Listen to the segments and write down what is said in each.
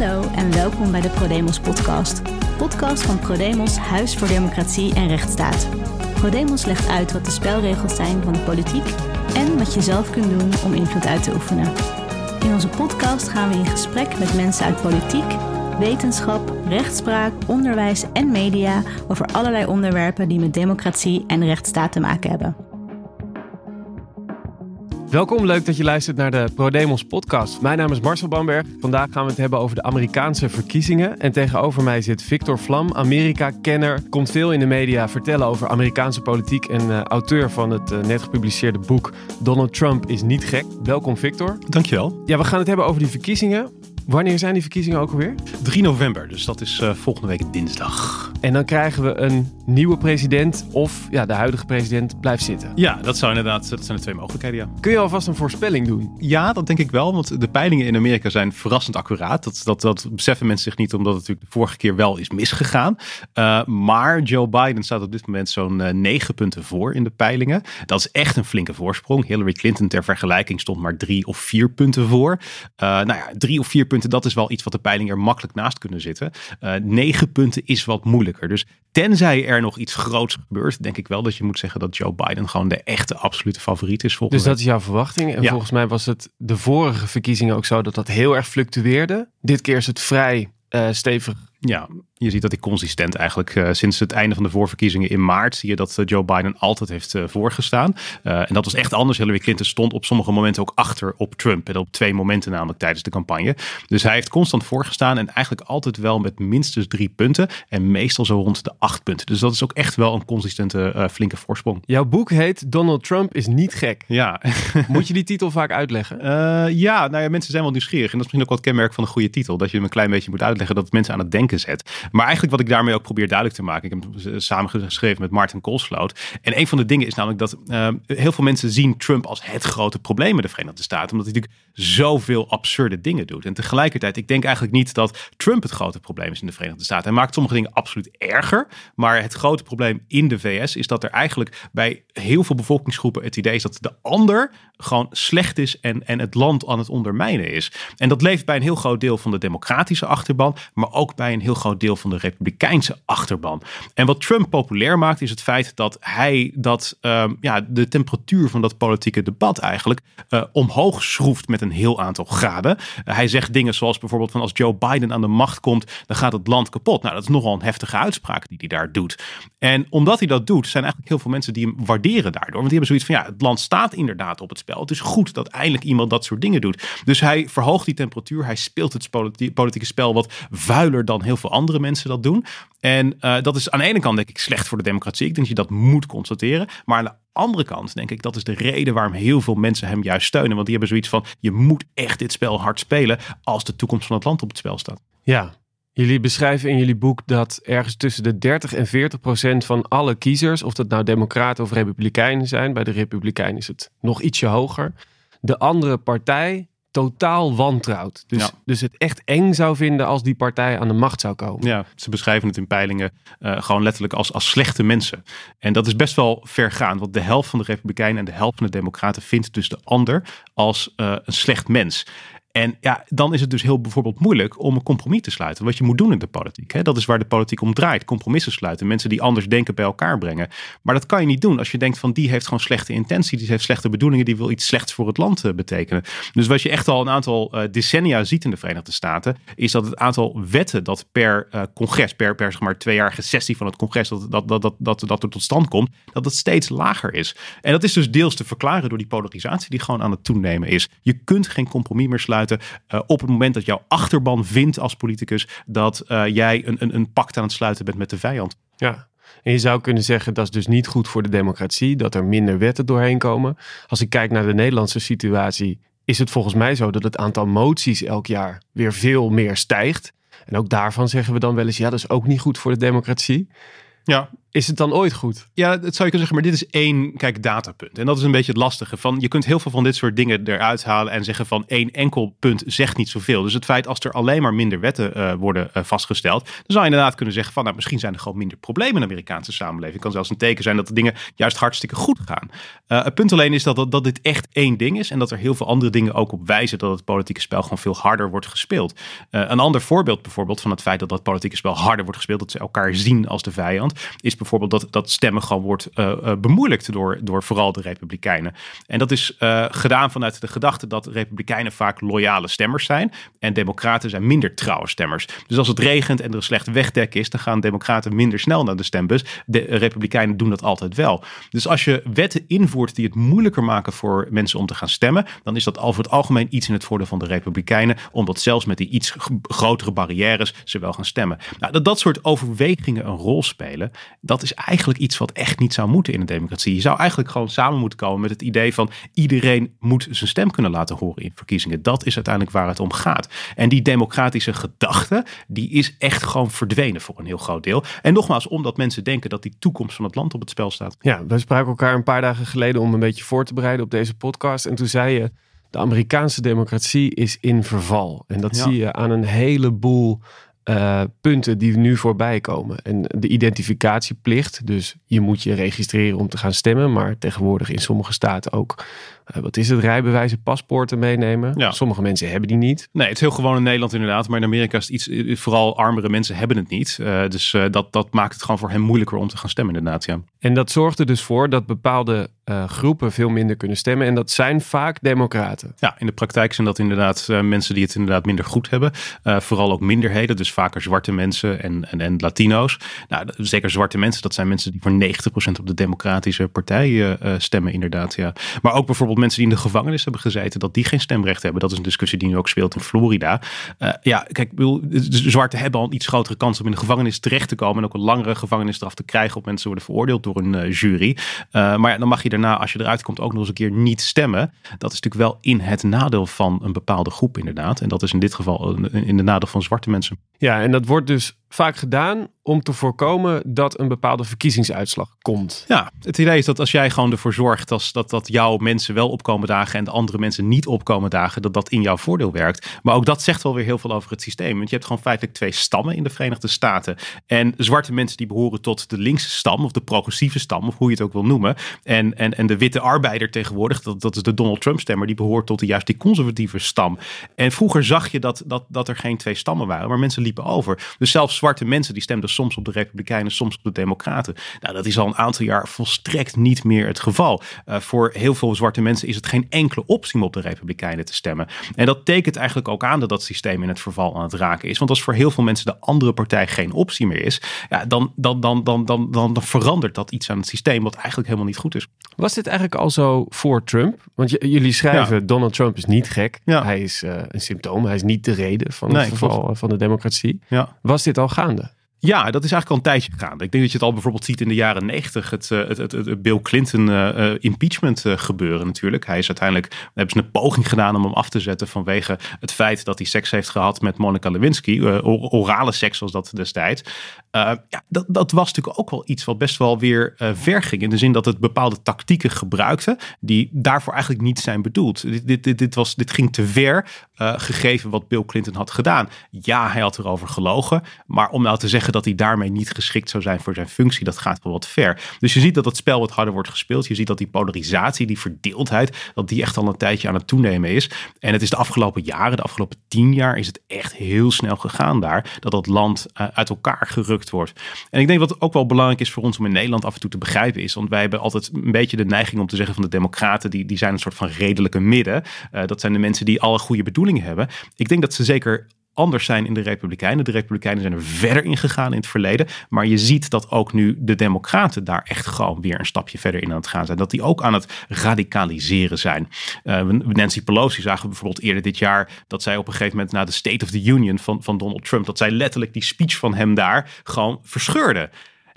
Hallo en welkom bij de ProDemos podcast. Podcast van ProDemos Huis voor Democratie en Rechtsstaat. ProDemos legt uit wat de spelregels zijn van de politiek en wat je zelf kunt doen om invloed uit te oefenen. In onze podcast gaan we in gesprek met mensen uit politiek, wetenschap, rechtspraak, onderwijs en media over allerlei onderwerpen die met democratie en rechtsstaat te maken hebben. Welkom, leuk dat je luistert naar de ProDemos podcast. Mijn naam is Marcel Bamberg. Vandaag gaan we het hebben over de Amerikaanse verkiezingen. En tegenover mij zit Victor Vlam, Amerika-kenner. Komt veel in de media vertellen over Amerikaanse politiek en uh, auteur van het uh, net gepubliceerde boek Donald Trump is niet gek. Welkom Victor. Dankjewel. Ja, we gaan het hebben over die verkiezingen. Wanneer zijn die verkiezingen ook alweer? 3 november, dus dat is uh, volgende week dinsdag. En dan krijgen we een nieuwe president of ja, de huidige president blijft zitten. Ja, dat zou inderdaad, dat zijn de twee mogelijkheden, ja. Kun je alvast een voorspelling doen? Ja, dat denk ik wel, want de peilingen in Amerika zijn verrassend accuraat. Dat, dat, dat beseffen mensen zich niet, omdat het natuurlijk de vorige keer wel is misgegaan. Uh, maar Joe Biden staat op dit moment zo'n uh, negen punten voor in de peilingen. Dat is echt een flinke voorsprong. Hillary Clinton ter vergelijking stond maar drie of vier punten voor. Nou ja, drie of vier punten, dat is wel iets wat de peilingen er makkelijk naast kunnen zitten. negen punten is wat moeilijker. Dus tenzij er nog iets groots gebeurt, denk ik wel dat je moet zeggen dat Joe Biden gewoon de echte absolute favoriet is. Dus dat is jouw verwachting. En ja. volgens mij was het de vorige verkiezingen ook zo dat dat heel erg fluctueerde. Dit keer is het vrij uh, stevig ja, je ziet dat hij consistent eigenlijk uh, sinds het einde van de voorverkiezingen in maart zie je dat uh, Joe Biden altijd heeft uh, voorgestaan. en dat was echt anders. Hillary Clinton stond op sommige momenten ook achter op Trump. En op twee momenten namelijk tijdens de campagne. Dus hij heeft constant voorgestaan en eigenlijk altijd wel met minstens drie punten. En meestal zo rond de acht punten. Dus dat is ook echt wel een consistente flinke voorsprong. Jouw boek heet Donald Trump is niet gek. Ja. Moet je die titel vaak uitleggen? ja, nou ja, mensen zijn wel nieuwsgierig. En dat is misschien ook wat kenmerk van een goede titel. Dat je hem een klein beetje moet uitleggen dat mensen aan het denken zet. Maar eigenlijk wat ik daarmee ook probeer duidelijk te maken. Ik heb hem samengeschreven met Martin Koolsloot. En een van de dingen is namelijk dat uh, heel veel mensen zien Trump als het grote probleem in de Verenigde Staten. Omdat hij natuurlijk zoveel absurde dingen doet. En tegelijkertijd, ik denk eigenlijk niet dat Trump het grote probleem is in de Verenigde Staten. Hij maakt sommige dingen absoluut erger. Maar het grote probleem in de VS is dat er eigenlijk bij heel veel bevolkingsgroepen het idee is dat de ander gewoon slecht is en, en het land aan het ondermijnen is. En dat leeft bij een heel groot deel van de democratische achterban, maar ook bij een heel groot deel van de republikeinse achterban. En wat Trump populair maakt, is het feit dat hij dat, um, ja, de temperatuur van dat politieke debat eigenlijk uh, omhoog schroeft met een heel aantal graden. Uh, hij zegt dingen zoals bijvoorbeeld van als Joe Biden aan de macht komt, dan gaat het land kapot. Nou, dat is nogal een heftige uitspraak die hij daar doet. En omdat hij dat doet, zijn eigenlijk heel veel mensen die hem waarderen daardoor. Want die hebben zoiets van, ja, het land staat inderdaad op het spel. Het is goed dat eindelijk iemand dat soort dingen doet. Dus hij verhoogt die temperatuur. Hij speelt het politieke spel wat vuiler dan heel veel andere mensen dat doen. En uh, dat is aan de ene kant denk ik slecht voor de democratie. Ik denk dat je dat moet constateren. Maar aan de andere kant denk ik dat is de reden waarom heel veel mensen hem juist steunen. Want die hebben zoiets van je moet echt dit spel hard spelen als de toekomst van het land op het spel staat. Ja, Jullie beschrijven in jullie boek dat ergens tussen de 30 en 40 procent van alle kiezers, of dat nou democraten of republikeinen zijn, bij de republikeinen is het nog ietsje hoger, de andere partij totaal wantrouwt. Dus, ja. dus het echt eng zou vinden als die partij aan de macht zou komen. Ja, ze beschrijven het in peilingen uh, gewoon letterlijk als, als slechte mensen. En dat is best wel vergaand, want de helft van de Republikeinen en de helft van de Democraten vindt dus de ander als uh, een slecht mens. En ja, dan is het dus heel bijvoorbeeld moeilijk om een compromis te sluiten. Wat je moet doen in de politiek. Hè? Dat is waar de politiek om draait. Compromissen sluiten. Mensen die anders denken bij elkaar brengen. Maar dat kan je niet doen als je denkt van die heeft gewoon slechte intentie. Die heeft slechte bedoelingen. Die wil iets slechts voor het land uh, betekenen. Dus wat je echt al een aantal uh, decennia ziet in de Verenigde Staten. Is dat het aantal wetten dat per uh, congres, per, per zeg maar tweejarige sessie van het congres. Dat, dat, dat, dat, dat, dat er tot stand komt. Dat het steeds lager is. En dat is dus deels te verklaren door die polarisatie die gewoon aan het toenemen is. Je kunt geen compromis meer sluiten uh, op het moment dat jouw achterban vindt als politicus dat uh, jij een, een, een pact aan het sluiten bent met de vijand. Ja. En je zou kunnen zeggen dat is dus niet goed voor de democratie, dat er minder wetten doorheen komen. Als ik kijk naar de Nederlandse situatie, is het volgens mij zo dat het aantal moties elk jaar weer veel meer stijgt. En ook daarvan zeggen we dan wel eens, ja, dat is ook niet goed voor de democratie. Ja, is het dan ooit goed? Ja, dat zou je kunnen zeggen, maar dit is één, kijk, datapunt. En dat is een beetje het lastige. Van, je kunt heel veel van dit soort dingen eruit halen en zeggen van één enkel punt zegt niet zoveel. Dus het feit als er alleen maar minder wetten uh, worden uh, vastgesteld, dan zou je inderdaad kunnen zeggen van, nou, misschien zijn er gewoon minder problemen in de Amerikaanse samenleving. Kan zelfs een teken zijn dat de dingen juist hartstikke goed gaan. Uh, het punt alleen is dat, dat, dat dit echt één ding is en dat er heel veel andere dingen ook op wijzen dat het politieke spel gewoon veel harder wordt gespeeld. een ander voorbeeld bijvoorbeeld van het feit dat dat politieke spel harder wordt gespeeld, dat ze elkaar zien als de vijand, is bijvoorbeeld dat, dat stemmen gewoon wordt uh, bemoeilijkt door, door vooral de Republikeinen. En dat is uh, gedaan vanuit de gedachte dat Republikeinen vaak loyale stemmers zijn en Democraten zijn minder trouwe stemmers. Dus als het regent en er een slecht wegdek is, dan gaan Democraten minder snel naar de stembus. De Republikeinen doen dat altijd wel. Dus als je wetten invoert die het moeilijker maken voor mensen om te gaan stemmen, dan is dat over het algemeen iets in het voordeel van de Republikeinen, omdat zelfs met die iets grotere barrières ze wel gaan stemmen. Nou, dat dat soort overwegingen een rol spelen, dat is eigenlijk iets wat echt niet zou moeten in een democratie. Je zou eigenlijk gewoon samen moeten komen met het idee van iedereen moet zijn stem kunnen laten horen in verkiezingen. Dat is uiteindelijk waar het om gaat. En die democratische gedachte, die is echt gewoon verdwenen voor een heel groot deel. En nogmaals, omdat mensen denken dat die toekomst van het land op het spel staat. Ja, we spraken elkaar een paar dagen geleden om een beetje voor te bereiden op deze podcast. En toen zei je, de Amerikaanse democratie is in verval. En dat zie je aan een heleboel uh, punten die nu voorbij komen. En de identificatieplicht, dus je moet je registreren om te gaan stemmen, maar tegenwoordig in sommige staten ook eh, wat is het, rijbewijzen, paspoorten meenemen. Ja. Sommige mensen hebben die niet. Nee, het is heel gewoon in Nederland inderdaad. Maar in Amerika is het iets, eh, vooral armere mensen hebben het niet. Uh, dus uh, dat, dat maakt het gewoon voor hen moeilijker om te gaan stemmen inderdaad, ja. En dat zorgt er dus voor dat bepaalde groepen veel minder kunnen stemmen. En dat zijn vaak democraten. Ja, in de praktijk zijn dat inderdaad mensen die het inderdaad minder goed hebben. vooral ook minderheden, dus vaker zwarte mensen en, en, en Latino's. Nou, zeker zwarte mensen, dat zijn mensen die voor 90% op de democratische partij stemmen inderdaad, ja. Maar ook bijvoorbeeld mensen die in de gevangenis hebben gezeten, dat die geen stemrecht hebben. Dat is een discussie die nu ook speelt in Florida. Uh, ja, kijk, zwarte hebben al een iets grotere kans om in de gevangenis terecht te komen en ook een langere gevangenisstraf te krijgen op mensen worden veroordeeld door een uh, jury. Uh, maar ja, dan mag je daarna, als je eruit komt, ook nog eens een keer niet stemmen. Dat is natuurlijk wel in het nadeel van een bepaalde groep inderdaad. En dat is in dit geval in de nadeel van zwarte mensen. Ja, en dat wordt dus vaak gedaan om te voorkomen dat een bepaalde verkiezingsuitslag komt. Ja, het idee is dat als jij gewoon ervoor zorgt als dat, dat jouw mensen wel opkomen dagen en de andere mensen niet opkomen dagen, dat dat in jouw voordeel werkt. Maar ook dat zegt wel weer heel veel over het systeem. Want je hebt gewoon feitelijk twee stammen in de Verenigde Staten. En zwarte mensen die behoren tot de linkse stam of de progressieve stam, of hoe je het ook wil noemen. En, en, en de witte arbeider tegenwoordig, dat, dat is de Donald Trump stemmer, die behoort tot de juist die conservatieve stam. En vroeger zag je dat, dat, dat er geen twee stammen waren, maar mensen liepen over. Dus zelfs zwarte mensen die stemden soms op de Republikeinen, soms op de Democraten. Nou, dat is al een aantal jaar volstrekt niet meer het geval. Uh, voor heel veel zwarte mensen is het geen enkele optie om op de Republikeinen te stemmen. En dat tekent eigenlijk ook aan dat dat systeem in het verval aan het raken is. Want als voor heel veel mensen de andere partij geen optie meer is, ja, dan, dan, dan, dan, dan, dan, dan verandert dat iets aan het systeem wat eigenlijk helemaal niet goed is. Was dit eigenlijk al zo voor Trump? Want jullie schrijven, Donald Trump is niet gek. Ja. Hij is uh, een symptoom. Hij is niet de reden van het verval van de democratie. Ja. Was dit al gaande? Ja, dat is eigenlijk al een tijdje gaande. Ik denk dat je het al bijvoorbeeld ziet in de jaren negentig. Het, het, het, het, Bill Clinton uh, impeachment uh, gebeuren natuurlijk. Hij is uiteindelijk, hebben ze een poging gedaan om hem af te zetten vanwege het feit dat hij seks heeft gehad met Monica Lewinsky. orale seks was dat destijds. ja, dat, dat was natuurlijk ook wel iets wat best wel weer ver ging. In de zin dat het bepaalde tactieken gebruikte die daarvoor eigenlijk niet zijn bedoeld. Dit, dit, dit, dit was, dit ging te ver gegeven wat Bill Clinton had gedaan. Ja, hij had erover gelogen. Maar om nou te zeggen dat hij daarmee niet geschikt zou zijn voor zijn functie, dat gaat wel wat ver. Dus je ziet dat het spel wat harder wordt gespeeld. Je ziet dat die polarisatie, die verdeeldheid, dat die echt al een tijdje aan het toenemen is. En het is de afgelopen jaren, de afgelopen tien jaar, is het echt heel snel gegaan daar, dat dat land uh, uit elkaar gerukt wordt. En ik denk wat ook wel belangrijk is voor ons om in Nederland af en toe te begrijpen is, want wij hebben altijd een beetje de neiging om te zeggen van de democraten, die, die zijn een soort van redelijke midden. Uh, dat zijn de mensen die alle goede bedoelingen hebben. Ik denk dat ze zeker anders zijn in de Republikeinen. De Republikeinen zijn er verder in gegaan in het verleden. Maar je ziet dat ook nu de Democraten daar echt gewoon weer een stapje verder in aan het gaan zijn. Dat die ook aan het radicaliseren zijn. Uh, Nancy Pelosi zagen we bijvoorbeeld eerder dit jaar dat zij op een gegeven moment na de State of the Union van, van Donald Trump, dat zij letterlijk die speech van hem daar gewoon verscheurde.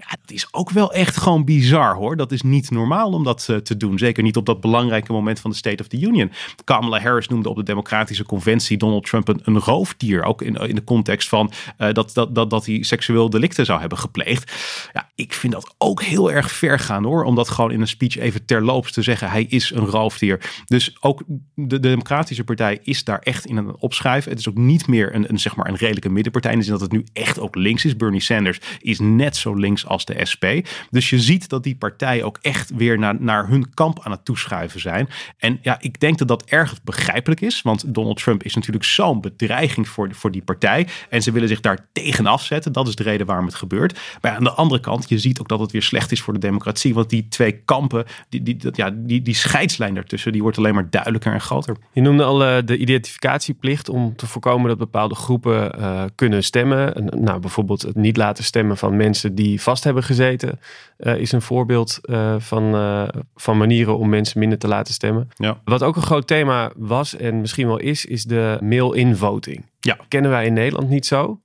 Ja, dat is ook wel echt gewoon bizar hoor. Dat is niet normaal om dat uh, te doen. Zeker niet op dat belangrijke moment van de State of the Union. Kamala Harris noemde op de Democratische Conventie Donald Trump een, roofdier. Ook in, in de context van uh, dat, dat, dat, dat hij seksueel delicten zou hebben gepleegd. Ja, ik vind dat ook heel erg ver gaan hoor. Om dat gewoon in een speech even terloops te zeggen. Hij is een roofdier. Dus ook de, de Democratische Partij is daar echt in een opschuiven. Het is ook niet meer een, een, zeg maar een redelijke middenpartij. In de zin dat het nu echt ook links is. Bernie Sanders is net zo links als de SP. Dus je ziet dat die partijen ook echt weer naar, naar hun kamp aan het toeschuiven zijn. En ja, ik denk dat dat erg begrijpelijk is. Want Donald Trump is natuurlijk zo'n bedreiging voor, voor die partij. En ze willen zich daar tegen afzetten. Dat is de reden waarom het gebeurt. Maar aan de andere kant, je ziet ook dat het weer slecht is voor de democratie. Want die twee kampen, die, die, ja, die, die scheidslijn daartussen, die wordt alleen maar duidelijker en groter. Je noemde al uh, de identificatieplicht om te voorkomen dat bepaalde groepen uh, kunnen stemmen. Nou, bijvoorbeeld het niet laten stemmen van mensen die vast hebben gezeten, uh, is een voorbeeld van, van manieren om mensen minder te laten stemmen. Ja. Wat ook een groot thema was en misschien wel is, is de mail-in voting. Ja. Kennen wij in Nederland niet zo.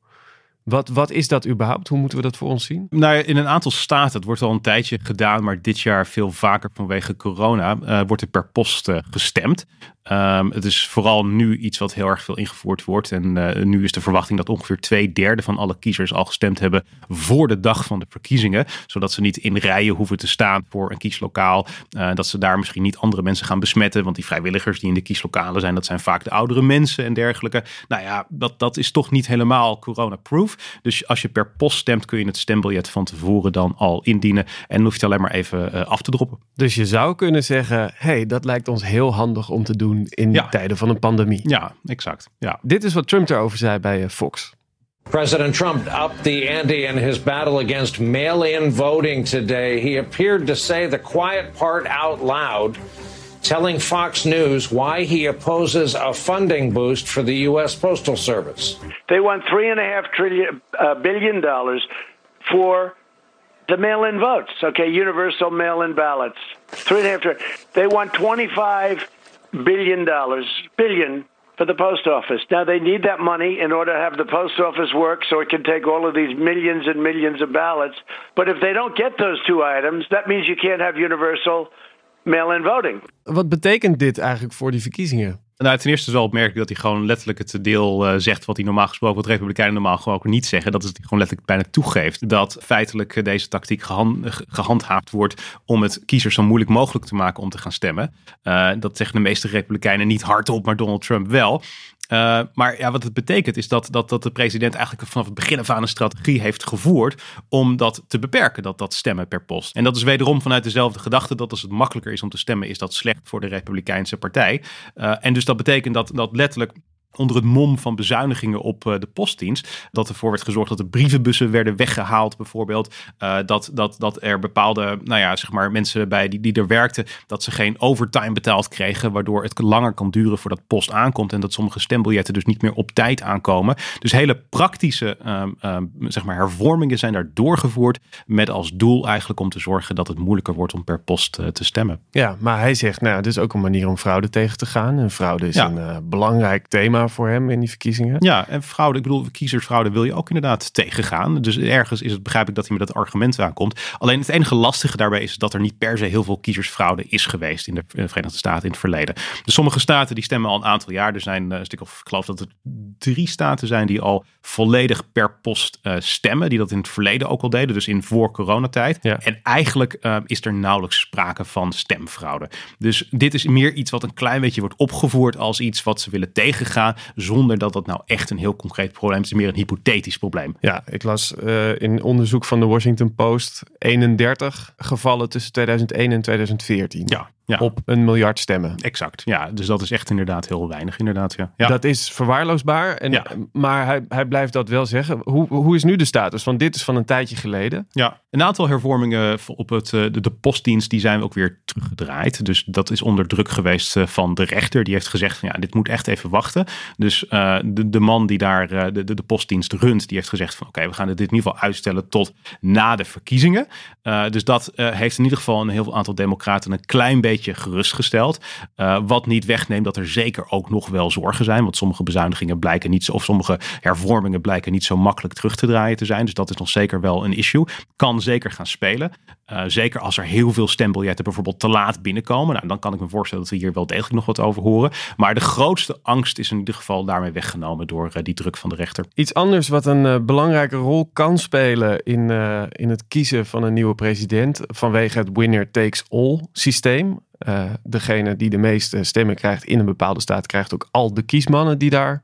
Wat, wat is dat überhaupt? Hoe moeten we dat voor ons zien? Nou, in een aantal staten, het wordt al een tijdje gedaan, maar dit jaar veel vaker vanwege corona, uh, wordt er per post uh, gestemd. Um, het is vooral nu iets wat heel erg veel ingevoerd wordt. En uh, nu is de verwachting dat ongeveer twee derde van alle kiezers al gestemd hebben voor de dag van de verkiezingen. Zodat ze niet in rijen hoeven te staan voor een kieslokaal. Uh, dat ze daar misschien niet andere mensen gaan besmetten. Want die vrijwilligers die in de kieslokalen zijn, dat zijn vaak de oudere mensen en dergelijke. Nou ja, dat, dat is toch niet helemaal corona-proof. Dus als je per post stemt, kun je het stembiljet van tevoren dan al indienen. En dan hoef je het alleen maar even uh, af te droppen. Dus je zou kunnen zeggen, hey, dat lijkt ons heel handig om te doen in ja. tijden van een pandemie. Ja, exact. Ja. Dit is wat Trump erover zei bij uh, Fox. President Trump upped the ante in his battle against mail in voting today. He appeared to say the quiet part out loud, telling Fox News why he opposes a funding boost for the U.S. Postal Service. They want three and a half trillion uh, billion dollars for the mail-in votes. Okay, universal mail-in ballots. Three and a half trillion. They want twenty-five billion dollars, billion for the post office. Now they need that money in order to have the post office work so it can take all of these millions and millions of ballots. But if they don't get those two items, that means you can't have universal mail-in voting. Wat betekent dit eigenlijk voor die verkiezingen? Nou, ten eerste is wel opmerkelijk dat hij gewoon letterlijk het deel uh, zegt wat hij normaal gesproken, wat Republikeinen normaal gewoon ook niet zeggen. Dat is dat hij gewoon letterlijk bijna toegeeft dat feitelijk deze tactiek gehand, gehandhaafd wordt om het kiezers zo moeilijk mogelijk te maken om te gaan stemmen. Uh, dat zeggen de meeste Republikeinen niet hardop, maar Donald Trump wel. Uh, maar ja, wat het betekent is dat, dat, dat de president eigenlijk vanaf het begin af aan een strategie heeft gevoerd om dat te beperken, dat, dat stemmen per post. En dat is wederom vanuit dezelfde gedachte dat als het makkelijker is om te stemmen, is dat slecht voor de Republikeinse partij. Uh, en dus dat betekent dat, dat letterlijk onder het mom van bezuinigingen op uh, de postdienst. Dat ervoor werd gezorgd dat de brievenbussen werden weggehaald, bijvoorbeeld. Uh, dat, dat, dat er bepaalde, nou ja, zeg maar, mensen bij die, die er werkten, dat ze geen overtime betaald kregen, waardoor het langer kan duren voordat post aankomt. En dat sommige stembiljetten dus niet meer op tijd aankomen. Dus hele praktische, um, um, zeg maar, hervormingen zijn daar doorgevoerd. Met als doel eigenlijk om te zorgen dat het moeilijker wordt om per post uh, te stemmen. Ja, maar hij zegt, nou, dit is ook een manier om fraude tegen te gaan. En fraude is ja. een belangrijk thema voor hem in die verkiezingen. Ja, en fraude, ik bedoel, kiezersfraude wil je ook inderdaad tegengaan. Dus ergens is het, begrijp ik dat hij met dat argument aankomt. Alleen het enige lastige daarbij is dat er niet per se heel veel kiezersfraude is geweest in de Verenigde Staten in het verleden. Dus sommige staten die stemmen al een aantal jaar. Er zijn een stuk of, ik geloof dat er drie staten zijn die al volledig per post uh, stemmen. Die dat in het verleden ook al deden, dus in voor coronatijd. Ja. En eigenlijk uh, is er nauwelijks sprake van stemfraude. Dus dit is meer iets wat een klein beetje wordt opgevoerd als iets wat ze willen tegengaan zonder dat dat nou echt een heel concreet probleem is. Meer een hypothetisch probleem. Ja, ik las uh, in onderzoek van de Washington Post 31 gevallen tussen 2001 en 2014. Ja, ja. op een miljard stemmen. Exact, ja. Dus dat is echt inderdaad heel weinig, inderdaad, ja. ja. Dat is verwaarloosbaar, en, ja. maar hij, hij blijft dat wel zeggen. Hoe, hoe is nu de status? Want dit is van een tijdje geleden. Ja, een aantal hervormingen op het, de, de postdienst, die zijn ook weer teruggedraaid. Dus dat is onder druk geweest van de rechter. Die heeft gezegd, ja, dit moet echt even wachten. Dus uh, de, de man die daar uh, de, de, de postdienst runt, die heeft gezegd van oké, okay, we gaan dit in ieder geval uitstellen tot na de verkiezingen. Uh, dus dat heeft in ieder geval een heel aantal democraten een klein beetje gerustgesteld. Uh, wat niet wegneemt dat er zeker ook nog wel zorgen zijn. Want sommige bezuinigingen blijken niet of sommige hervormingen blijken niet zo makkelijk terug te draaien te zijn. Dus dat is nog zeker wel een issue. Kan zeker gaan spelen. Uh, zeker als er heel veel stembiljetten bijvoorbeeld te laat binnenkomen. Nou, dan kan ik me voorstellen dat we hier wel degelijk nog wat over horen. Maar de grootste angst is in ieder geval daarmee weggenomen door uh, die druk van de rechter. Iets anders wat een belangrijke rol kan spelen in, in het kiezen van een nieuwe president vanwege het winner takes all systeem. Degene die de meeste stemmen krijgt in een bepaalde staat krijgt ook al de kiesmannen die daar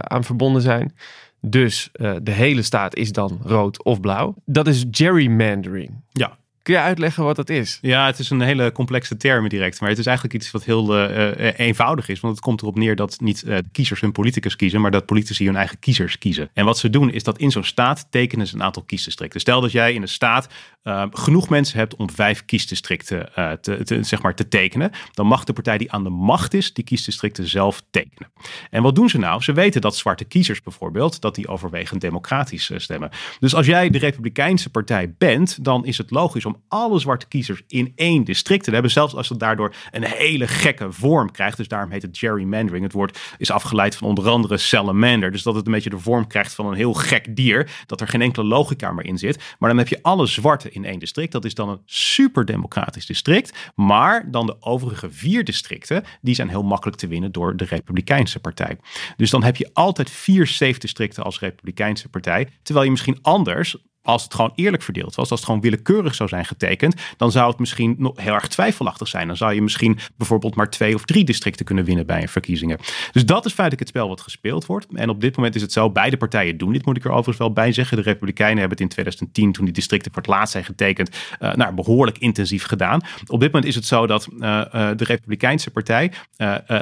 aan verbonden zijn. Dus de hele staat is dan rood of blauw. Dat is gerrymandering. Ja, Kun je uitleggen wat dat is? Ja, het is een hele complexe term direct. Maar het is eigenlijk iets wat heel uh, eenvoudig is. Want het komt erop neer dat niet uh, kiezers hun politicus kiezen, maar dat politici hun eigen kiezers kiezen. En wat ze doen is dat in zo'n staat tekenen ze een aantal kiesdistricten. Stel dat jij in een staat genoeg mensen hebt om vijf kiesdistricten te, te, zeg maar te tekenen. Dan mag de partij die aan de macht is, die kiesdistricten zelf tekenen. En wat doen ze nou? Ze weten dat zwarte kiezers bijvoorbeeld, dat die overwegend democratisch stemmen. Dus als jij de Republikeinse partij bent, dan is het logisch om alle zwarte kiezers in één district te hebben. Zelfs als het daardoor een hele gekke vorm krijgt. Dus daarom heet het gerrymandering. Het woord is afgeleid van onder andere salamander. Dus dat het een beetje de vorm krijgt van een heel gek dier. Dat er geen enkele logica meer in zit. Maar dan heb je alle zwarte in één district. Dat is dan een super democratisch district. Maar dan de overige vier districten, die zijn heel makkelijk te winnen door de Republikeinse partij. Dus dan heb je altijd vier safe districten als Republikeinse partij. Terwijl je misschien anders als het gewoon eerlijk verdeeld was, als het gewoon willekeurig zou zijn getekend, dan zou het misschien nog heel erg twijfelachtig zijn. Dan zou je misschien bijvoorbeeld maar twee of drie districten kunnen winnen bij een verkiezingen. Dus dat is feitelijk het spel wat gespeeld wordt. En op dit moment is het zo, beide partijen doen dit, moet ik er overigens wel bij zeggen. De Republikeinen hebben het in 2010, toen die districten voor het laatst zijn getekend, uh, nou, behoorlijk intensief gedaan. Op dit moment is het zo dat uh, uh, de Republikeinse partij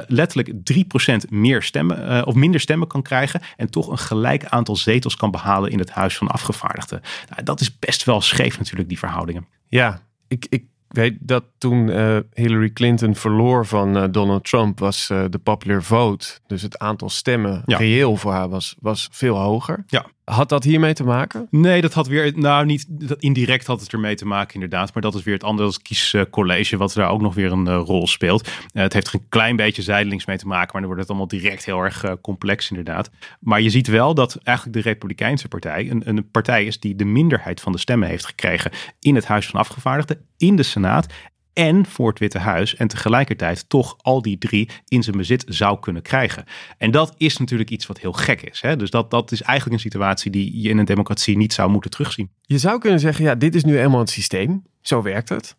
letterlijk 3% meer stemmen of minder stemmen kan krijgen en toch een gelijk aantal zetels kan behalen in het Huis van Afgevaardigden. Nou, dat is best wel scheef natuurlijk, die verhoudingen. Ja, ik, ik weet dat toen uh, Hillary Clinton verloor van uh, Donald Trump, was uh, de popular vote, dus het aantal stemmen Ja. reëel voor haar, was, was veel hoger. Ja. Had dat hiermee te maken? Nee, dat had weer, nou niet, dat, indirect had het ermee te maken inderdaad. Maar dat is weer het andere, kiescollege, wat daar ook nog weer een uh, rol speelt. Uh, het heeft een klein beetje zijdelings mee te maken, maar dan wordt het allemaal direct heel erg complex inderdaad. Maar je ziet wel dat eigenlijk de Republikeinse partij een, een partij is die de minderheid van de stemmen heeft gekregen in het Huis van Afgevaardigden, in de Senaat en voor het Witte Huis en tegelijkertijd toch al die drie in zijn bezit zou kunnen krijgen. En dat is natuurlijk iets wat heel gek is. Hè? Dus dat, dat is eigenlijk een situatie die je in een democratie niet zou moeten terugzien. Je zou kunnen zeggen, ja, dit is nu eenmaal het systeem. Zo werkt het.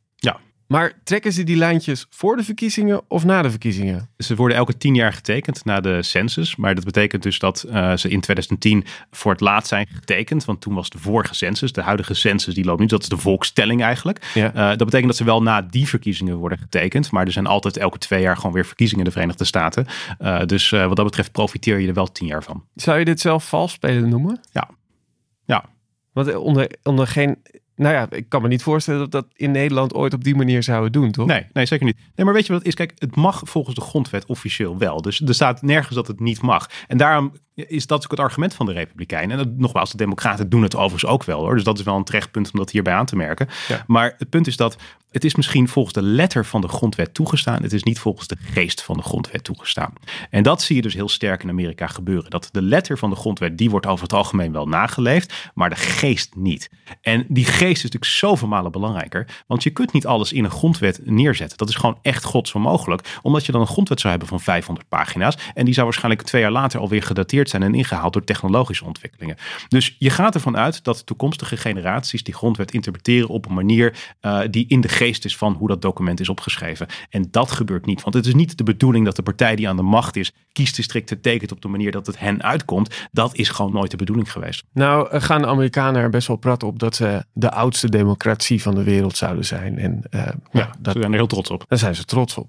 Maar trekken ze die lijntjes voor de verkiezingen of na de verkiezingen? Ze worden elke tien jaar getekend na de census. Maar dat betekent dus dat uh, ze in 2010 voor het laatst zijn getekend. Want toen was de vorige census. De huidige census die loopt nu. Dat is de volkstelling eigenlijk. Ja. Uh, dat betekent dat ze wel na die verkiezingen worden getekend. Maar er zijn altijd elke twee jaar gewoon weer verkiezingen in de Verenigde Staten. Uh, dus wat dat betreft profiteer je er wel tien jaar van. Zou je dit zelf vals spelen noemen? Ja. Ja. Want onder, onder geen nou ja, ik kan me niet voorstellen dat dat in Nederland ooit op die manier zouden doen, toch? Nee, nee, zeker niet. Nee, maar weet je wat het is? Kijk, het mag volgens de grondwet officieel wel. Dus er staat nergens dat het niet mag. En daarom is dat ook het argument van de Republikeinen. En nogmaals, de Democraten doen het overigens ook wel hoor. Dus dat is wel een terechtpunt om dat hierbij aan te merken. Ja. Maar het punt is dat het is misschien volgens de letter van de grondwet toegestaan. Het is niet volgens de geest van de grondwet toegestaan. En dat zie je dus heel sterk in Amerika gebeuren. Dat de letter van de grondwet, die wordt over het algemeen wel nageleefd, maar de geest niet. En die geest is natuurlijk zoveel malen belangrijker. Want je kunt niet alles in een grondwet neerzetten. Dat is gewoon echt gods onmogelijk. Omdat je dan een grondwet zou hebben van 500 pagina's. En die zou waarschijnlijk twee jaar later alweer gedateerd zijn en ingehaald door technologische ontwikkelingen. Dus je gaat ervan uit dat toekomstige generaties die grondwet interpreteren op een manier uh, die in de geest is van hoe dat document is opgeschreven. En dat gebeurt niet. Want het is niet de bedoeling dat de partij die aan de macht is kiesdistricten tekent op de manier dat het hen uitkomt. Dat is gewoon nooit de bedoeling geweest. Nou gaan de Amerikanen er best wel prat op dat ze de oudste democratie van de wereld zouden zijn. En uh, ja, zijn er heel trots op. Daar zijn ze trots op.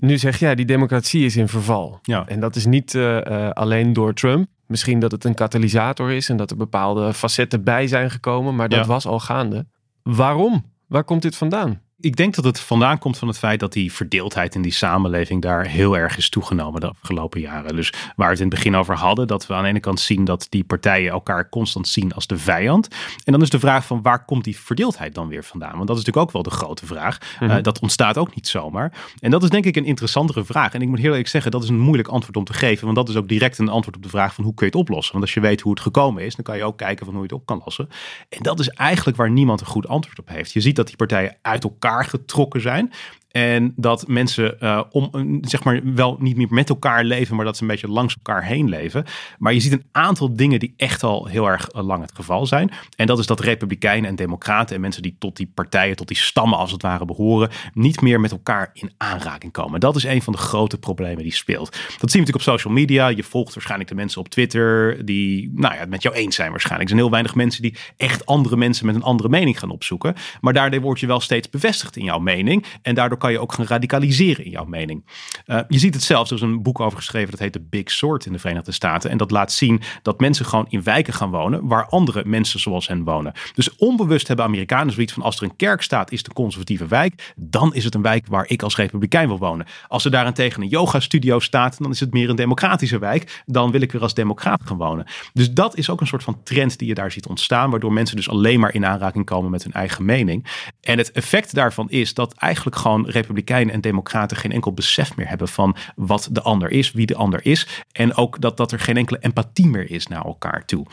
Nu zeg jij, die democratie is in verval. Ja. En dat is niet uh, uh, alleen door Trump. Misschien dat het een katalysator is en dat er bepaalde facetten bij zijn gekomen, maar dat Ja. was al gaande. Waarom? Waar komt dit vandaan? Ik denk dat het vandaan komt van het feit dat die verdeeldheid in die samenleving daar heel erg is toegenomen de afgelopen jaren. Dus waar we het in het begin over hadden, dat we aan de ene kant zien dat die partijen elkaar constant zien als de vijand. En dan is de vraag van waar komt die verdeeldheid dan weer vandaan? Want dat is natuurlijk ook wel de grote vraag. Mm dat ontstaat ook niet zomaar. En dat is denk ik een interessantere vraag. En ik moet heel eerlijk zeggen, dat is een moeilijk antwoord om te geven. Want dat is ook direct een antwoord op de vraag van hoe kun je het oplossen? Want als je weet hoe het gekomen is, dan kan je ook kijken van hoe je het op kan lossen. En dat is eigenlijk waar niemand een goed antwoord op heeft. Je ziet dat die partijen uit elkaar getrokken zijn. En dat mensen uh, om, zeg maar wel niet meer met elkaar leven, maar dat ze een beetje langs elkaar heen leven. Maar je ziet een aantal dingen die echt al heel erg eh, lang het geval zijn. En dat is dat republikeinen en democraten en mensen die tot die partijen, tot die stammen als het ware behoren, niet meer met elkaar in aanraking komen. Dat is een van de grote problemen die speelt. Dat zie je natuurlijk op social media. Je volgt waarschijnlijk de mensen op Twitter die nou ja, het met jou eens zijn waarschijnlijk. Er zijn heel weinig mensen die echt andere mensen met een andere mening gaan opzoeken. Maar daardoor word je wel steeds bevestigd in jouw mening. En daardoor kan je ook gaan radicaliseren in jouw mening. Uh, je ziet het zelfs, er is een boek over geschreven dat heet The Big Sort in de Verenigde Staten. En dat laat zien dat mensen gewoon in wijken gaan wonen waar andere mensen zoals hen wonen. Dus onbewust hebben Amerikanen zoiets van als er een kerk staat, is het een conservatieve wijk. Dan is het een wijk waar ik als republikein wil wonen. Als er daarentegen een yoga studio staat, dan is het meer een democratische wijk. Dan wil ik er als democraat gaan wonen. Dus dat is ook een soort van trend die je daar ziet ontstaan, waardoor mensen dus alleen maar in aanraking komen met hun eigen mening. En het effect daarvan is dat eigenlijk gewoon republikeinen en democraten geen enkel besef meer hebben van wat de ander is, wie de ander is. En ook dat, dat er geen enkele empathie meer is naar elkaar toe.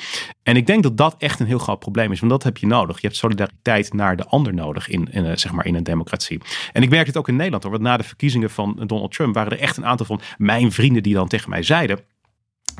En ik denk dat dat echt een heel groot probleem is, want dat heb je nodig. Je hebt solidariteit naar de ander nodig in, in, eh, zeg maar in een democratie. En ik merk het ook in Nederland hoor, want na de verkiezingen van Donald Trump waren er echt een aantal van mijn vrienden die dan tegen mij zeiden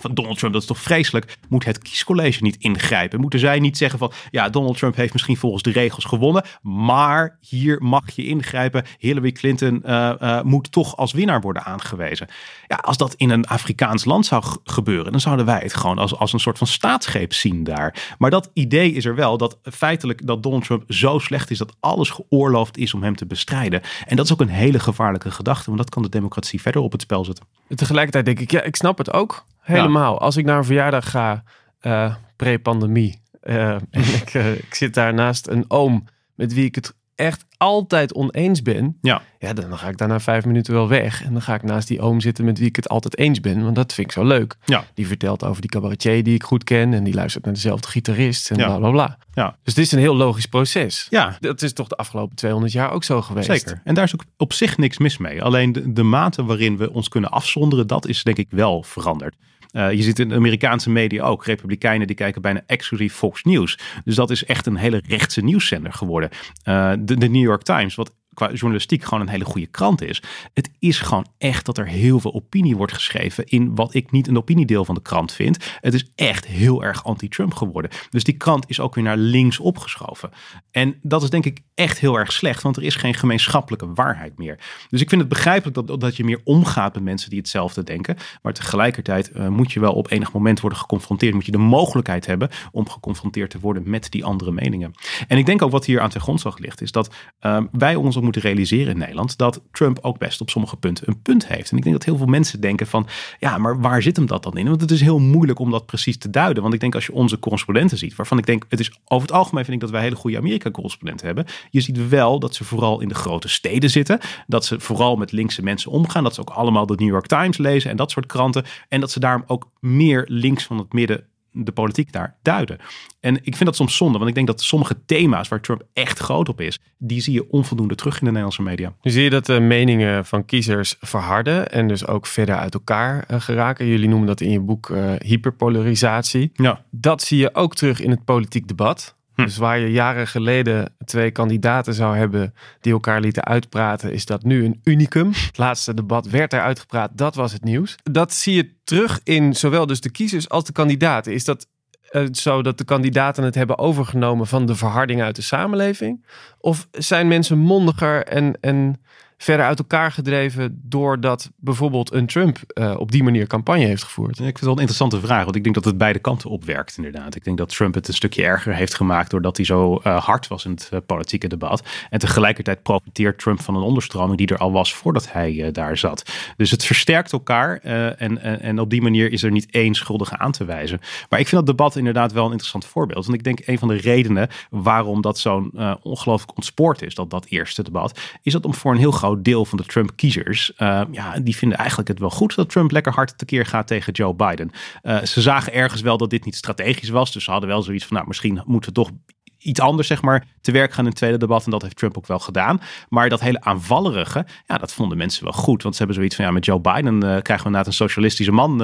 van Donald Trump, dat is toch vreselijk? Moet het kiescollege niet ingrijpen? Moeten zij niet zeggen van, ja, Donald Trump heeft misschien volgens de regels gewonnen, maar hier mag je ingrijpen. Hillary Clinton uh, uh, moet toch als winnaar worden aangewezen. Ja, als dat in een Afrikaans land zou gebeuren, dan zouden wij het gewoon als, als een soort van staatsgreep zien daar. Maar dat idee is er wel, dat feitelijk dat Donald Trump zo slecht is dat alles geoorloofd is om hem te bestrijden. En dat is ook een hele gevaarlijke gedachte, want dat kan de democratie verder op het spel zetten. Tegelijkertijd denk ik, ja, ik snap het ook. Helemaal. Als ik naar een verjaardag ga, uh, pre-pandemie, uh, en ik, uh, ik zit daar naast een oom met wie ik het echt altijd oneens ben, ja. ja, dan ga ik daarna vijf minuten wel weg. En dan ga ik naast die oom zitten met wie ik het altijd eens ben. Want dat vind ik zo leuk. Ja. Die vertelt over die cabaretier die ik goed ken. En die luistert naar dezelfde gitarist. En Ja. bla bla bla. Ja. Dus het is een heel logisch proces. Ja, Dat is toch de afgelopen 200 jaar ook zo geweest. Zeker. En daar is ook op zich niks mis mee. Alleen de, de mate waarin we ons kunnen afzonderen, dat is denk ik wel veranderd. Uh, je ziet in de Amerikaanse media ook. Republikeinen die kijken bijna exclusief Fox News. Dus dat is echt een hele rechtse nieuwszender geworden. Uh, de, de New York Times, wat qua journalistiek gewoon een hele goede krant is. Het is gewoon echt dat er heel veel opinie wordt geschreven in wat ik niet een opiniedeel van de krant vind. Het is echt heel erg anti-Trump geworden. Dus die krant is ook weer naar links opgeschoven. En dat is denk ik echt heel erg slecht, want er is geen gemeenschappelijke waarheid meer. Dus ik vind het begrijpelijk dat, dat je meer omgaat met mensen die hetzelfde denken. Maar tegelijkertijd uh, moet je wel op enig moment worden geconfronteerd. Moet je de mogelijkheid hebben om geconfronteerd te worden met die andere meningen. En ik denk ook wat hier aan ten grondslag ligt, is dat uh, wij ons ook moeten realiseren in Nederland dat Trump ook best op sommige punten een punt heeft. En ik denk dat heel veel mensen denken van, ja, maar waar zit hem dat dan in? Want het is heel moeilijk om dat precies te duiden. Want ik denk als je onze correspondenten ziet, waarvan ik denk, het is over het algemeen vind ik dat wij hele goede Amerika-correspondenten hebben. Je ziet wel dat ze vooral in de grote steden zitten. Dat ze vooral met linkse mensen omgaan. Dat ze ook allemaal de New York Times lezen en dat soort kranten. En dat ze daarom ook meer links van het midden de politiek daar duiden. En ik vind dat soms zonde, want ik denk dat sommige thema's waar Trump echt groot op is, die zie je onvoldoende terug in de Nederlandse media. Nu zie je dat de meningen van kiezers verharden en dus ook verder uit elkaar uh, geraken. Jullie noemen dat in je boek uh, hyperpolarisatie. Ja. Dat zie je ook terug in het politiek debat. Hm. Dus waar je jaren geleden twee kandidaten zou hebben die elkaar lieten uitpraten, is dat nu een unicum. Het laatste debat werd er uitgepraat, dat was het nieuws. Dat zie je terug in zowel dus de kiezers als de kandidaten. Is dat uh, zo dat de kandidaten het hebben overgenomen van de verharding uit de samenleving? Of zijn mensen mondiger en, en verder uit elkaar gedreven doordat bijvoorbeeld een Trump uh, op die manier campagne heeft gevoerd? Ik vind het wel een interessante vraag, want ik denk dat het beide kanten opwerkt inderdaad. Ik denk dat Trump het een stukje erger heeft gemaakt doordat hij zo uh, hard was in het uh, politieke debat. En tegelijkertijd profiteert Trump van een onderstroming die er al was voordat hij daar zat. Dus het versterkt elkaar en, en, en op die manier is er niet één schuldige aan te wijzen. Maar ik vind dat debat inderdaad wel een interessant voorbeeld. Want ik denk een van de redenen waarom dat zo'n ongelooflijk ontspoord is, dat, dat eerste debat, is dat om voor een heel groot deel van de Trump-kiezers, uh, ja, die vinden eigenlijk het wel goed dat Trump lekker hard tekeer gaat tegen Joe Biden. Uh, ze zagen ergens wel dat dit niet strategisch was, dus ze hadden wel zoiets van, nou, misschien moeten we toch iets anders, zeg maar, te werk gaan in het tweede debat. En dat heeft Trump ook wel gedaan. Maar dat hele aanvallerige, ja, dat vonden mensen wel goed. Want ze hebben zoiets van, ja, met Joe Biden uh, krijgen we inderdaad een socialistische man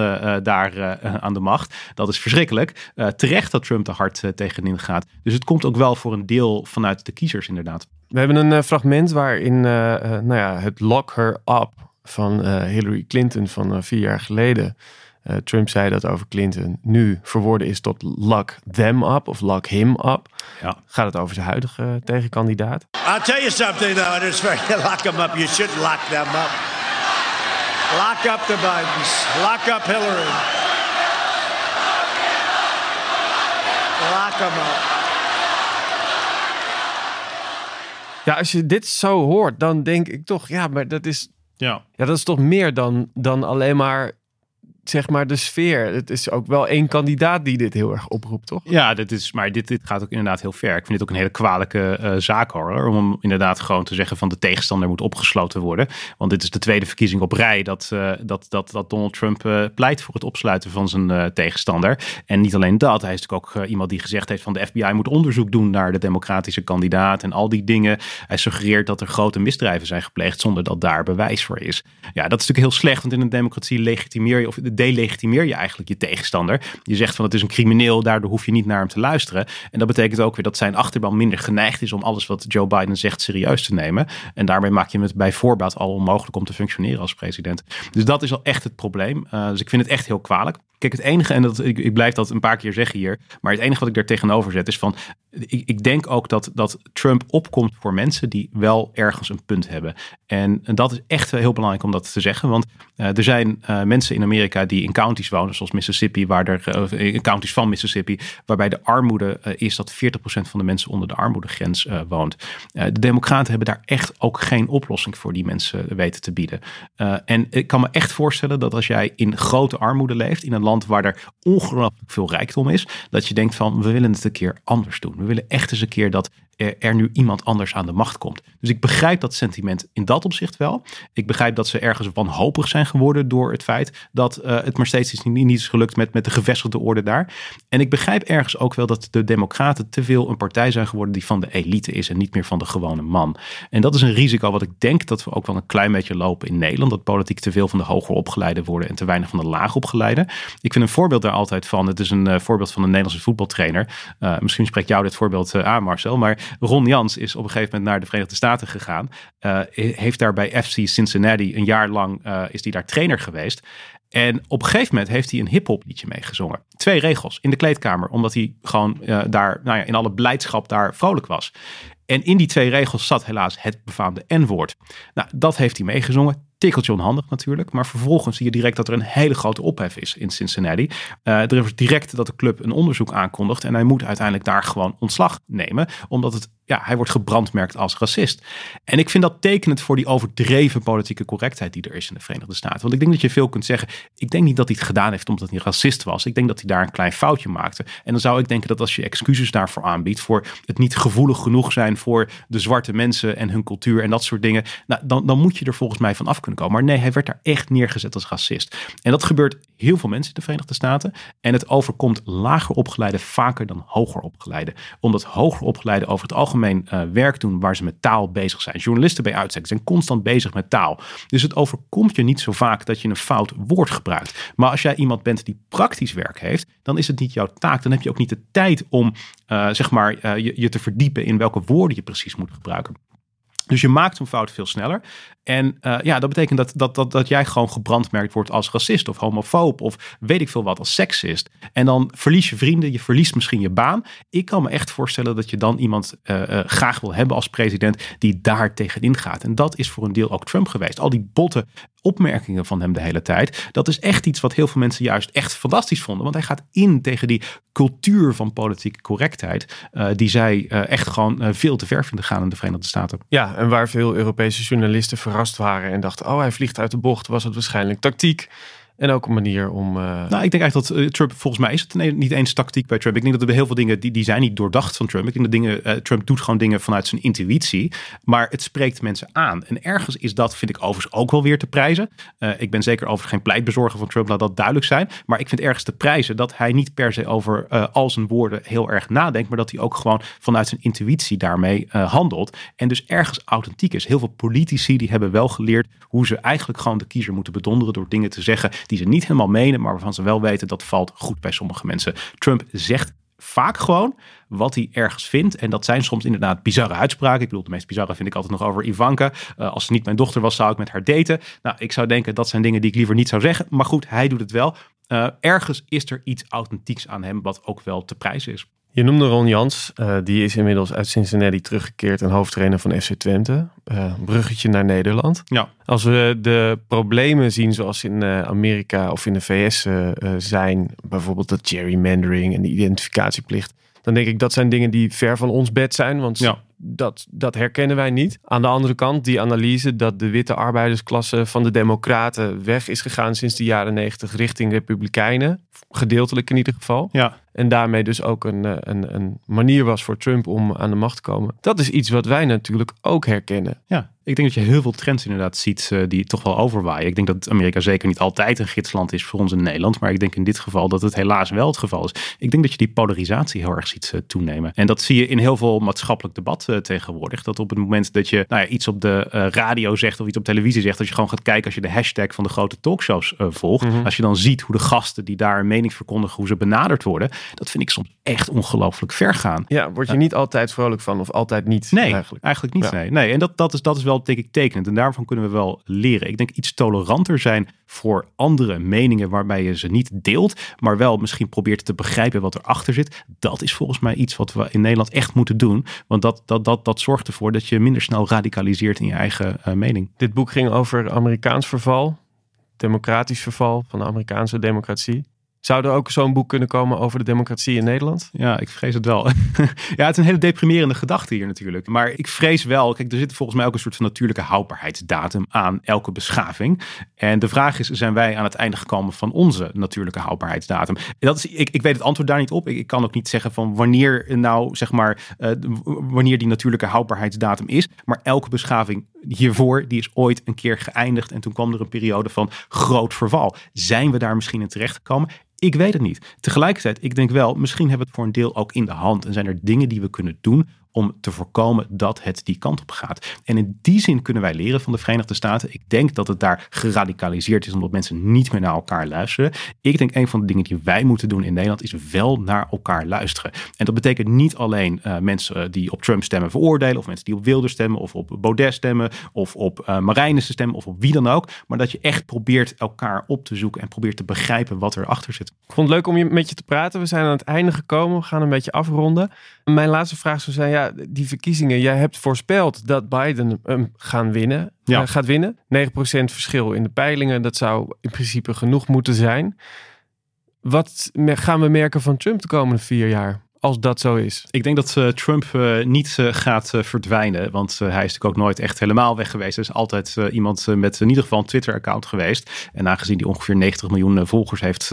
daar aan de macht. Dat is verschrikkelijk. terecht dat Trump er hard tegenin gaat. Dus het komt ook wel voor een deel vanuit de kiezers, inderdaad. We hebben een uh, fragment waarin uh, uh, nou ja, het lock her up van Hillary Clinton van vier jaar geleden. Trump zei dat over Clinton nu verwoorden is tot lock them up of lock him up. Ja. Gaat het over zijn huidige tegenkandidaat? I'll tell you something though, and it's very lock them up. You should lock them up. Lock up the Bidens. Lock up Hillary. Lock them up. Ja, als je dit zo hoort, dan denk ik toch, ja, maar dat is, ja. Ja, dat is toch meer dan, dan alleen maar zeg maar de sfeer. Het is ook wel één kandidaat die dit heel erg oproept, toch? Ja, dit is, maar dit, dit gaat ook inderdaad heel ver. Ik vind dit ook een hele kwalijke uh, zaak hoor. Om inderdaad gewoon te zeggen van de tegenstander moet opgesloten worden. Want dit is de tweede verkiezing op rij dat, uh, dat, dat, dat Donald Trump uh, pleit voor het opsluiten van zijn tegenstander. En niet alleen dat, hij is natuurlijk ook iemand die gezegd heeft van de FBI moet onderzoek doen naar de democratische kandidaat en al die dingen. Hij suggereert dat er grote misdrijven zijn gepleegd zonder dat daar bewijs voor is. Ja, dat is natuurlijk heel slecht, want in een democratie legitimeer je of delegitimeer je eigenlijk je tegenstander. Je zegt van het is een crimineel, daardoor hoef je niet naar hem te luisteren. En dat betekent ook weer dat zijn achterban minder geneigd is om alles wat Joe Biden zegt serieus te nemen. En daarmee maak je het bij voorbaat al onmogelijk om te functioneren als president. Dus dat is al echt het probleem. Uh, dus ik vind het echt heel kwalijk. Kijk, het enige, en dat, ik, ik blijf dat een paar keer zeggen hier, maar het enige wat ik daar tegenover zet is van, ik, ik denk ook dat, dat Trump opkomt voor mensen die wel ergens een punt hebben. En, en dat is echt heel belangrijk om dat te zeggen, want uh, er zijn uh, mensen in Amerika die in counties wonen, zoals Mississippi, waar er, uh, in counties van Mississippi, waarbij de armoede is dat 40% van de mensen onder de armoedegrens woont. de Democraten hebben daar echt ook geen oplossing voor die mensen weten te bieden. en ik kan me echt voorstellen dat als jij in grote armoede leeft, in een land waar er ongelooflijk veel rijkdom is, dat je denkt van we willen het een keer anders doen. We willen echt eens een keer dat er, nu iemand anders aan de macht komt. Dus ik begrijp dat sentiment in dat opzicht wel. Ik begrijp dat ze ergens wanhopig zijn geworden door het feit dat uh, het maar steeds niet, niet is gelukt met, met de gevestigde orde daar. En ik begrijp ergens ook wel dat de Democraten te veel een partij zijn geworden die van de elite is en niet meer van de gewone man. En dat is een risico wat ik denk dat we ook wel een klein beetje lopen in Nederland. Dat politiek te veel van de hoger opgeleiden worden en te weinig van de laag opgeleiden. Ik vind een voorbeeld daar altijd van. Het is een uh, voorbeeld van een Nederlandse voetbaltrainer. Uh, misschien spreekt jou dit voorbeeld aan, Marcel. Maar Ron Jans is op een gegeven moment naar de Verenigde Staten gegaan. Uh, heeft daar bij FC Cincinnati een jaar lang uh, is hij daar trainer geweest. En op een gegeven moment heeft hij een hip-hop liedje meegezongen. Twee regels in de kleedkamer, omdat hij gewoon uh, daar nou ja, in alle blijdschap daar vrolijk was. En in die twee regels zat helaas het befaamde N-woord. Nou, dat heeft hij meegezongen tikkeltje onhandig natuurlijk. Maar vervolgens zie je direct dat er een hele grote ophef is in Cincinnati. Uh, er is direct dat de club een onderzoek aankondigt. En hij moet uiteindelijk daar gewoon ontslag nemen. Omdat het, ja, hij wordt gebrandmerkt als racist. En ik vind dat tekenend voor die overdreven politieke correctheid die er is in de Verenigde Staten. Want ik denk dat je veel kunt zeggen. Ik denk niet dat hij het gedaan heeft omdat hij racist was. Ik denk dat hij daar een klein foutje maakte. En dan zou ik denken dat als je excuses daarvoor aanbiedt. Voor het niet gevoelig genoeg zijn voor de zwarte mensen en hun cultuur en dat soort dingen. Nou, dan, dan moet je er volgens mij van af kunnen komen. Maar nee, hij werd daar echt neergezet als racist. En dat gebeurt heel veel mensen in de Verenigde Staten. En het overkomt lager opgeleide vaker dan hoger opgeleide. Omdat hoger opgeleide over het algemeen uh, werk doen waar ze met taal bezig zijn. Journalisten bij uitstek zijn constant bezig met taal. Dus het overkomt je niet zo vaak dat je een fout woord gebruikt. Maar als jij iemand bent die praktisch werk heeft, dan is het niet jouw taak. Dan heb je ook niet de tijd om uh, zeg maar, uh, je, je te verdiepen in welke woorden je precies moet gebruiken. Dus je maakt een fout veel sneller. En uh, ja, dat betekent dat, dat, dat, dat jij gewoon gebrandmerkt wordt als racist of homofoob of weet ik veel wat, als seksist. En dan verlies je vrienden, je verliest misschien je baan. Ik kan me echt voorstellen dat je dan iemand uh, uh, graag wil hebben als president die daar tegenin gaat. En dat is voor een deel ook Trump geweest. Al die botte opmerkingen van hem de hele tijd. Dat is echt iets wat heel veel mensen juist echt fantastisch vonden. Want hij gaat in tegen die cultuur van politieke correctheid. Die zij echt gewoon veel te ver vinden gaan in de Verenigde Staten. Ja, en waar veel Europese journalisten verrast en dachten: oh, hij vliegt uit de bocht, was het waarschijnlijk tactiek. En ook een manier om. Uh... Nou, ik denk eigenlijk dat uh, Trump, volgens mij is het niet eens tactiek bij Trump. Ik denk dat er heel veel dingen die, die zijn niet doordacht van Trump. Ik denk dat dingen, uh, Trump doet gewoon dingen vanuit zijn intuïtie. Maar het spreekt mensen aan. En ergens is dat, vind ik overigens ook wel weer te prijzen. ik ben zeker overigens geen pleitbezorger van Trump, laat dat duidelijk zijn. Maar ik vind ergens te prijzen dat hij niet per se over al zijn woorden heel erg nadenkt. Maar dat hij ook gewoon vanuit zijn intuïtie daarmee handelt. En dus ergens authentiek is. Heel veel politici die hebben wel geleerd hoe ze eigenlijk gewoon de kiezer moeten bedonderen door dingen te zeggen die ze niet helemaal menen, maar waarvan ze wel weten dat valt goed bij sommige mensen. Trump zegt vaak gewoon wat hij ergens vindt. En dat zijn soms inderdaad bizarre uitspraken. Ik bedoel, de meest bizarre vind ik altijd nog over Ivanka. Uh, als ze niet mijn dochter was, zou ik met haar daten. Nou, ik zou denken dat zijn dingen die ik liever niet zou zeggen. Maar goed, hij doet het wel. Uh, ergens is er iets authentieks aan hem, wat ook wel te prijzen is. Je noemde Ron Jans, uh, die is inmiddels uit Cincinnati teruggekeerd en hoofdtrainer van FC Twente. Uh, bruggetje naar Nederland. Ja. Als we de problemen zien zoals in uh, Amerika of in de VS zijn, bijvoorbeeld de gerrymandering en de identificatieplicht, dan denk ik dat zijn dingen die ver van ons bed zijn, want ja. dat, dat herkennen wij niet. Aan de andere kant, die analyse dat de witte arbeidersklasse van de democraten weg is gegaan sinds de jaren negentig richting republikeinen, gedeeltelijk in ieder geval. Ja. En daarmee dus ook een, een, een manier was voor Trump om aan de macht te komen. Dat is iets wat wij natuurlijk ook herkennen. Ja, ik denk dat je heel veel trends inderdaad ziet uh, die toch wel overwaaien. Ik denk dat Amerika zeker niet altijd een gidsland is voor ons in Nederland. Maar ik denk in dit geval dat het helaas wel het geval is. Ik denk dat je die polarisatie heel erg ziet uh, toenemen. En dat zie je in heel veel maatschappelijk debat uh, tegenwoordig. Dat op het moment dat je nou ja, iets op de radio zegt of iets op televisie zegt. Dat je gewoon gaat kijken als je de hashtag van de grote talkshows volgt. Mm -hmm. Als je dan ziet hoe de gasten die daar een mening verkondigen, hoe ze benaderd worden. Dat vind ik soms echt ongelooflijk ver gaan. Ja, word je niet altijd vrolijk van of altijd niet? Nee, eigenlijk, eigenlijk niet. Ja. Nee. nee, en dat, dat, is, dat is wel denk ik tekenend. En daarvan kunnen we wel leren. Ik denk iets toleranter zijn voor andere meningen waarbij je ze niet deelt, maar wel misschien probeert te begrijpen wat erachter zit. Dat is volgens mij iets wat we in Nederland echt moeten doen. Want dat, dat, dat, dat zorgt ervoor dat je minder snel radicaliseert in je eigen uh, mening. Dit boek ging over Amerikaans verval, democratisch verval van de Amerikaanse democratie. Zou er ook zo'n boek kunnen komen over de democratie in Nederland? Ja, ik vrees het wel. ja, het is een hele deprimerende gedachte hier natuurlijk. Maar ik vrees wel, kijk, er zit volgens mij ook een soort van natuurlijke houdbaarheidsdatum aan elke beschaving. En de vraag is, zijn wij aan het einde gekomen van onze natuurlijke houdbaarheidsdatum? Dat is, ik, ik weet het antwoord daar niet op. Ik, kan ook niet zeggen van wanneer nou, zeg maar, uh, wanneer die natuurlijke houdbaarheidsdatum is. Maar elke beschaving hiervoor, die is ooit een keer geëindigd. En toen kwam er een periode van groot verval. Zijn we daar misschien in terechtgekomen? Ik weet het niet. Tegelijkertijd, ik denk wel, misschien hebben we het voor een deel ook in de hand. En zijn er dingen die we kunnen doen om te voorkomen dat het die kant op gaat. En in die zin kunnen wij leren van de Verenigde Staten. Ik denk dat het daar geradicaliseerd is omdat mensen niet meer naar elkaar luisteren. Ik denk een van de dingen die wij moeten doen in Nederland is wel naar elkaar luisteren. En dat betekent niet alleen uh, mensen die op Trump stemmen veroordelen of mensen die op Wilder stemmen of op Baudet stemmen of op uh, Marijnissen stemmen of op wie dan ook. Maar dat je echt probeert elkaar op te zoeken en probeert te begrijpen wat erachter zit. Ik vond het leuk om je, met je te praten. We zijn aan het einde gekomen. We gaan een beetje afronden. Mijn laatste vraag zou zijn, ja, die verkiezingen. Jij hebt voorspeld dat Biden hem gaan winnen, ja. uh, gaat winnen. 9% verschil in de peilingen. Dat zou in principe genoeg moeten zijn. Wat gaan we merken van Trump de komende vier jaar? Als dat zo is. Ik denk dat uh, Trump uh, niet uh, gaat verdwijnen. Want hij is natuurlijk ook nooit echt helemaal weg geweest. Er is altijd iemand met in ieder geval een Twitter-account geweest. En aangezien hij ongeveer 90 miljoen volgers heeft,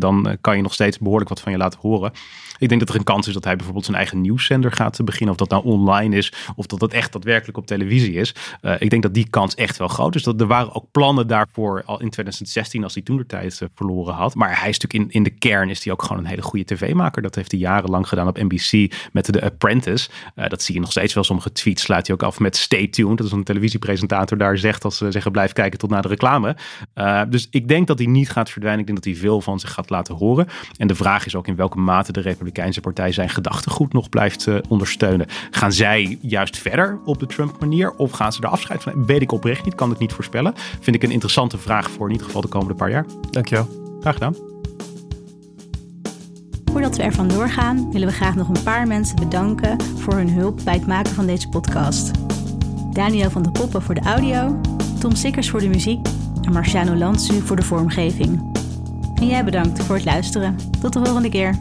dan kan je nog steeds behoorlijk wat van je laten horen. Ik denk dat er een kans is dat hij bijvoorbeeld zijn eigen nieuwszender gaat beginnen. Of dat nou online is, of dat het echt daadwerkelijk op televisie is. Uh, ik denk dat die kans echt wel groot is. Dat er waren ook plannen daarvoor al in 2016, als hij toen de tijd uh, verloren had. Maar hij is natuurlijk in, in de kern is hij ook gewoon een hele goede tv-maker. Dat heeft hij jarenlang gedaan op NBC met The Apprentice. Dat zie je nog steeds wel. Sommige tweets sluit hij ook af met stay tuned. Dat is een televisiepresentator daar zegt als ze zeggen blijf kijken tot na de reclame. Dus ik denk dat hij niet gaat verdwijnen. Ik denk dat hij veel van zich gaat laten horen. En de vraag is ook in welke mate de Republikeinse Partij zijn gedachtegoed nog blijft uh, ondersteunen. Gaan zij juist verder op de Trump-manier of gaan ze er afscheid van? Weet ik oprecht niet, kan ik niet voorspellen. Vind ik een interessante vraag voor in ieder geval de komende paar jaar. Dankjewel. Graag gedaan. Voordat we er vandoor gaan, willen we graag nog een paar mensen bedanken voor hun hulp bij het maken van deze podcast. Daniel van der Poppen voor de audio, Tom Sikkers voor de muziek en Marciano Lansu voor de vormgeving. En jij bedankt voor het luisteren. Tot de volgende keer.